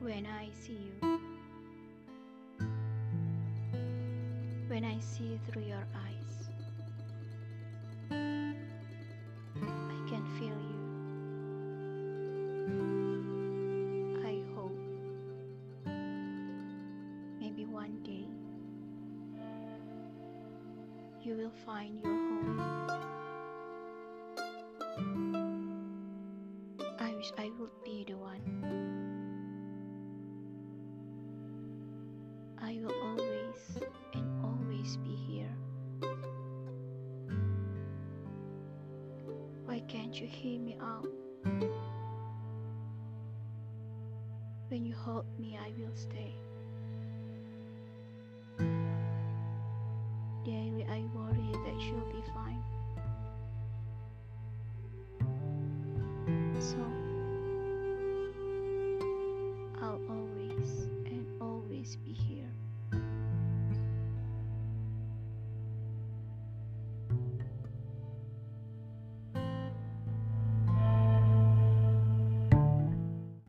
when I see you. When I see through your eyes, I can feel you. I hope maybe one day you will find your home. I wish I would I will always and always be here. Why can't you hear me out? When you hold me, I will stay. Daily, I worry that you'll be fine.